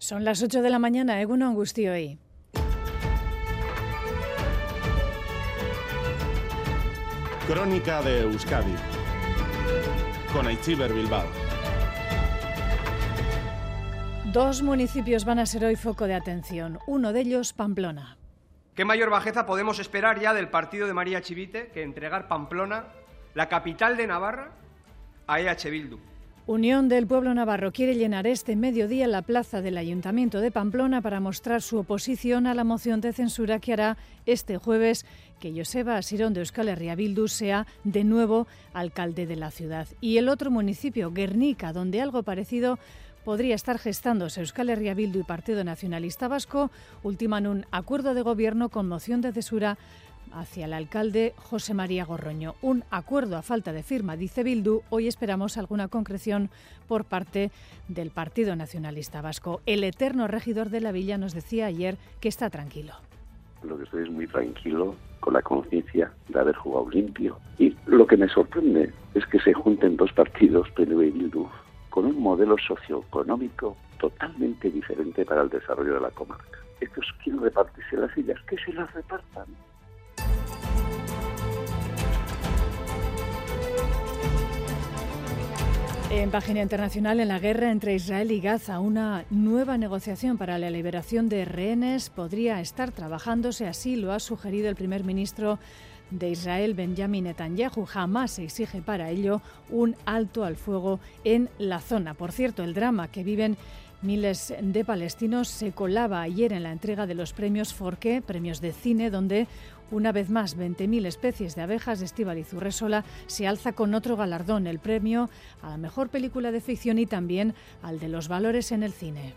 Son las 8 de la mañana, Eguno Angustio hoy. Crónica de Euskadi con Aichiber Bilbao. Dos municipios van a ser hoy foco de atención, uno de ellos Pamplona. ¿Qué mayor bajeza podemos esperar ya del partido de María Chivite que entregar Pamplona, la capital de Navarra, a EH Bildu? Unión del Pueblo Navarro quiere llenar este mediodía la plaza del Ayuntamiento de Pamplona para mostrar su oposición a la moción de censura que hará este jueves que Joseba Asirón de Euskal Herria sea de nuevo alcalde de la ciudad. Y el otro municipio, Guernica, donde algo parecido podría estar gestándose Euskal Herria y Partido Nacionalista Vasco, ultiman un acuerdo de gobierno con moción de censura hacia el alcalde José María Gorroño. Un acuerdo a falta de firma, dice Bildu. Hoy esperamos alguna concreción por parte del Partido Nacionalista Vasco. El eterno regidor de la villa nos decía ayer que está tranquilo. Lo que estoy es muy tranquilo, con la conciencia de haber jugado limpio. Y lo que me sorprende es que se junten dos partidos, PNV y Bildu, con un modelo socioeconómico totalmente diferente para el desarrollo de la comarca. Estos quieren repartirse las sillas, que se las repartan. En página internacional, en la guerra entre Israel y Gaza, una nueva negociación para la liberación de rehenes podría estar trabajándose, así lo ha sugerido el primer ministro de Israel, Benjamin Netanyahu. Jamás exige para ello un alto al fuego en la zona. Por cierto, el drama que viven miles de palestinos se colaba ayer en la entrega de los premios Forqué, premios de cine, donde una vez más, 20.000 especies de abejas de Estíbaliz Urresola se alza con otro galardón, el premio a la mejor película de ficción y también al de los valores en el cine.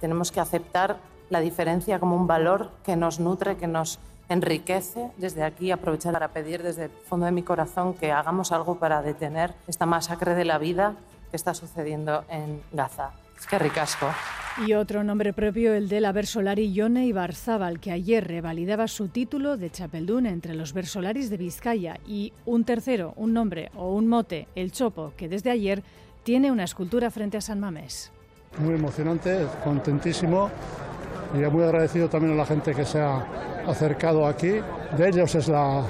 Tenemos que aceptar la diferencia como un valor que nos nutre, que nos enriquece. Desde aquí aprovechar para pedir desde el fondo de mi corazón que hagamos algo para detener esta masacre de la vida que está sucediendo en Gaza. Es que ricasco. Y otro nombre propio, el de la Versolari Yone Ibarzábal, que ayer revalidaba su título de Chapeldún entre los Versolaris de Vizcaya. Y un tercero, un nombre o un mote, el Chopo, que desde ayer tiene una escultura frente a San Mamés. Muy emocionante, contentísimo y muy agradecido también a la gente que se ha acercado aquí. De ellos es la...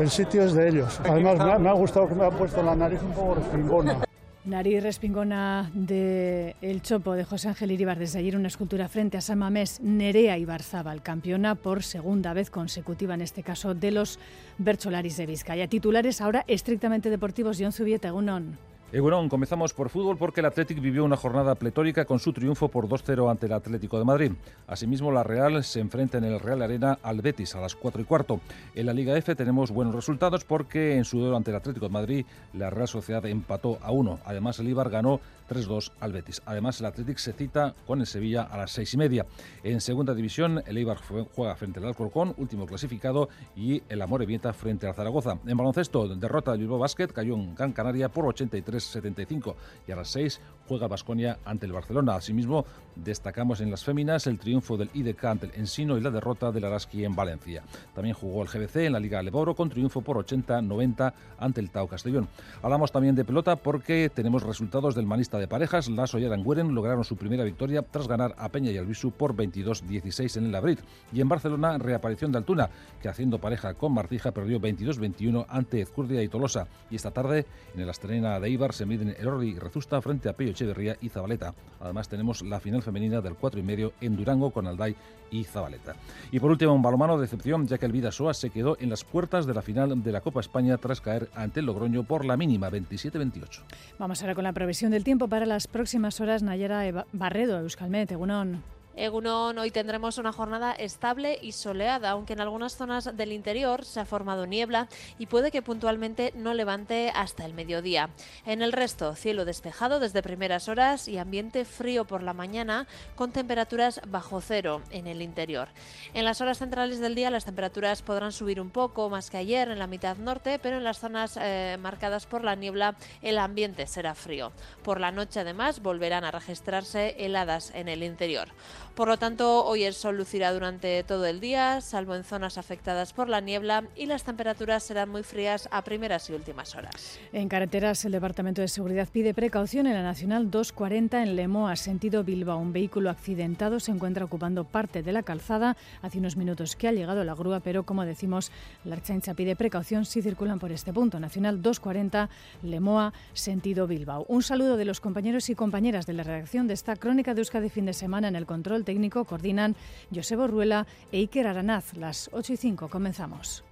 El sitio es de ellos. Además me ha, me ha gustado que me ha puesto la nariz un poco respingona. Nariz respingona de El Chopo de José Ángel Iribar. Desde ayer una escultura frente a San Mamés, Nerea Ibarzábal, campeona por segunda vez consecutiva, en este caso de los Bercholaris de Vizcaya. Titulares ahora estrictamente deportivos. John Zubieta, Egunon. Egunon, comenzamos por fútbol porque el Athletic vivió una jornada pletórica con su triunfo por 2-0 ante el Atlético de Madrid. Asimismo, la Real se enfrenta en el Real Arena al Betis a las 4 y cuarto. En la Liga F tenemos buenos resultados porque en su duelo ante el Atlético de Madrid la Real Sociedad empató a 1. Además, el Ibar ganó 3-2 al Betis. Además, el Athletic se cita con el Sevilla a las 6 y media. En segunda división, el Eibar juega frente al Alcorcón, último clasificado, y el Amorebieta frente al Zaragoza. En baloncesto, derrota de Bilbao Basket, cayó en Gran Canaria por 83-75 y a las 6 juega Basconia ante el Barcelona. Asimismo, destacamos en las féminas el triunfo del IDK ante el Ensino y la derrota del Araski en Valencia. También jugó el GBC en la Liga Leboro con triunfo por 80-90 ante el Tau Castellón. Hablamos también de pelota porque tenemos resultados del manista de parejas. Lasso y Arangueren lograron su primera victoria tras ganar a Peña y Albisu por 22-16 en el Labrit. Y en Barcelona, reaparición de Altuna, que haciendo pareja con Martija perdió 22-21 ante Ezcurdia y Tolosa. Y esta tarde, en el Astrena de Ibar, se miden Erori y Rezusta frente a Pello Echeverría y Zabaleta. Además, tenemos la final femenina del 4 y medio en Durango con Alday y Zabaleta. Y por último, un balomano de decepción, ya que el Vidasoa se quedó en las puertas de la final de la Copa España tras caer ante el Logroño por la mínima 27-28. Vamos ahora con la previsión del tiempo para las próximas horas. Nayara Barredo, Euskalmet, Egunon. Egunon, hoy tendremos una jornada estable y soleada, aunque en algunas zonas del interior se ha formado niebla y puede que puntualmente no levante hasta el mediodía. En el resto, cielo despejado desde primeras horas y ambiente frío por la mañana con temperaturas bajo cero en el interior. En las horas centrales del día las temperaturas podrán subir un poco más que ayer en la mitad norte, pero en las zonas eh, marcadas por la niebla el ambiente será frío. Por la noche además volverán a registrarse heladas en el interior. Por lo tanto, hoy el sol lucirá durante todo el día, salvo en zonas afectadas por la niebla, y las temperaturas serán muy frías a primeras y últimas horas. En carreteras, el Departamento de Seguridad pide precaución en la Nacional 240 en Lemoa, sentido Bilbao. Un vehículo accidentado se encuentra ocupando parte de la calzada. Hace unos minutos que ha llegado la grúa, pero como decimos, la Archancha pide precaución si circulan por este punto. Nacional 240, Lemoa, sentido Bilbao. Un saludo de los compañeros y compañeras de la redacción de esta crónica de Euskadi fin de semana en el control técnico coordinan Josebo Ruela e Iker Aranaz. Las 8 y 5 comenzamos.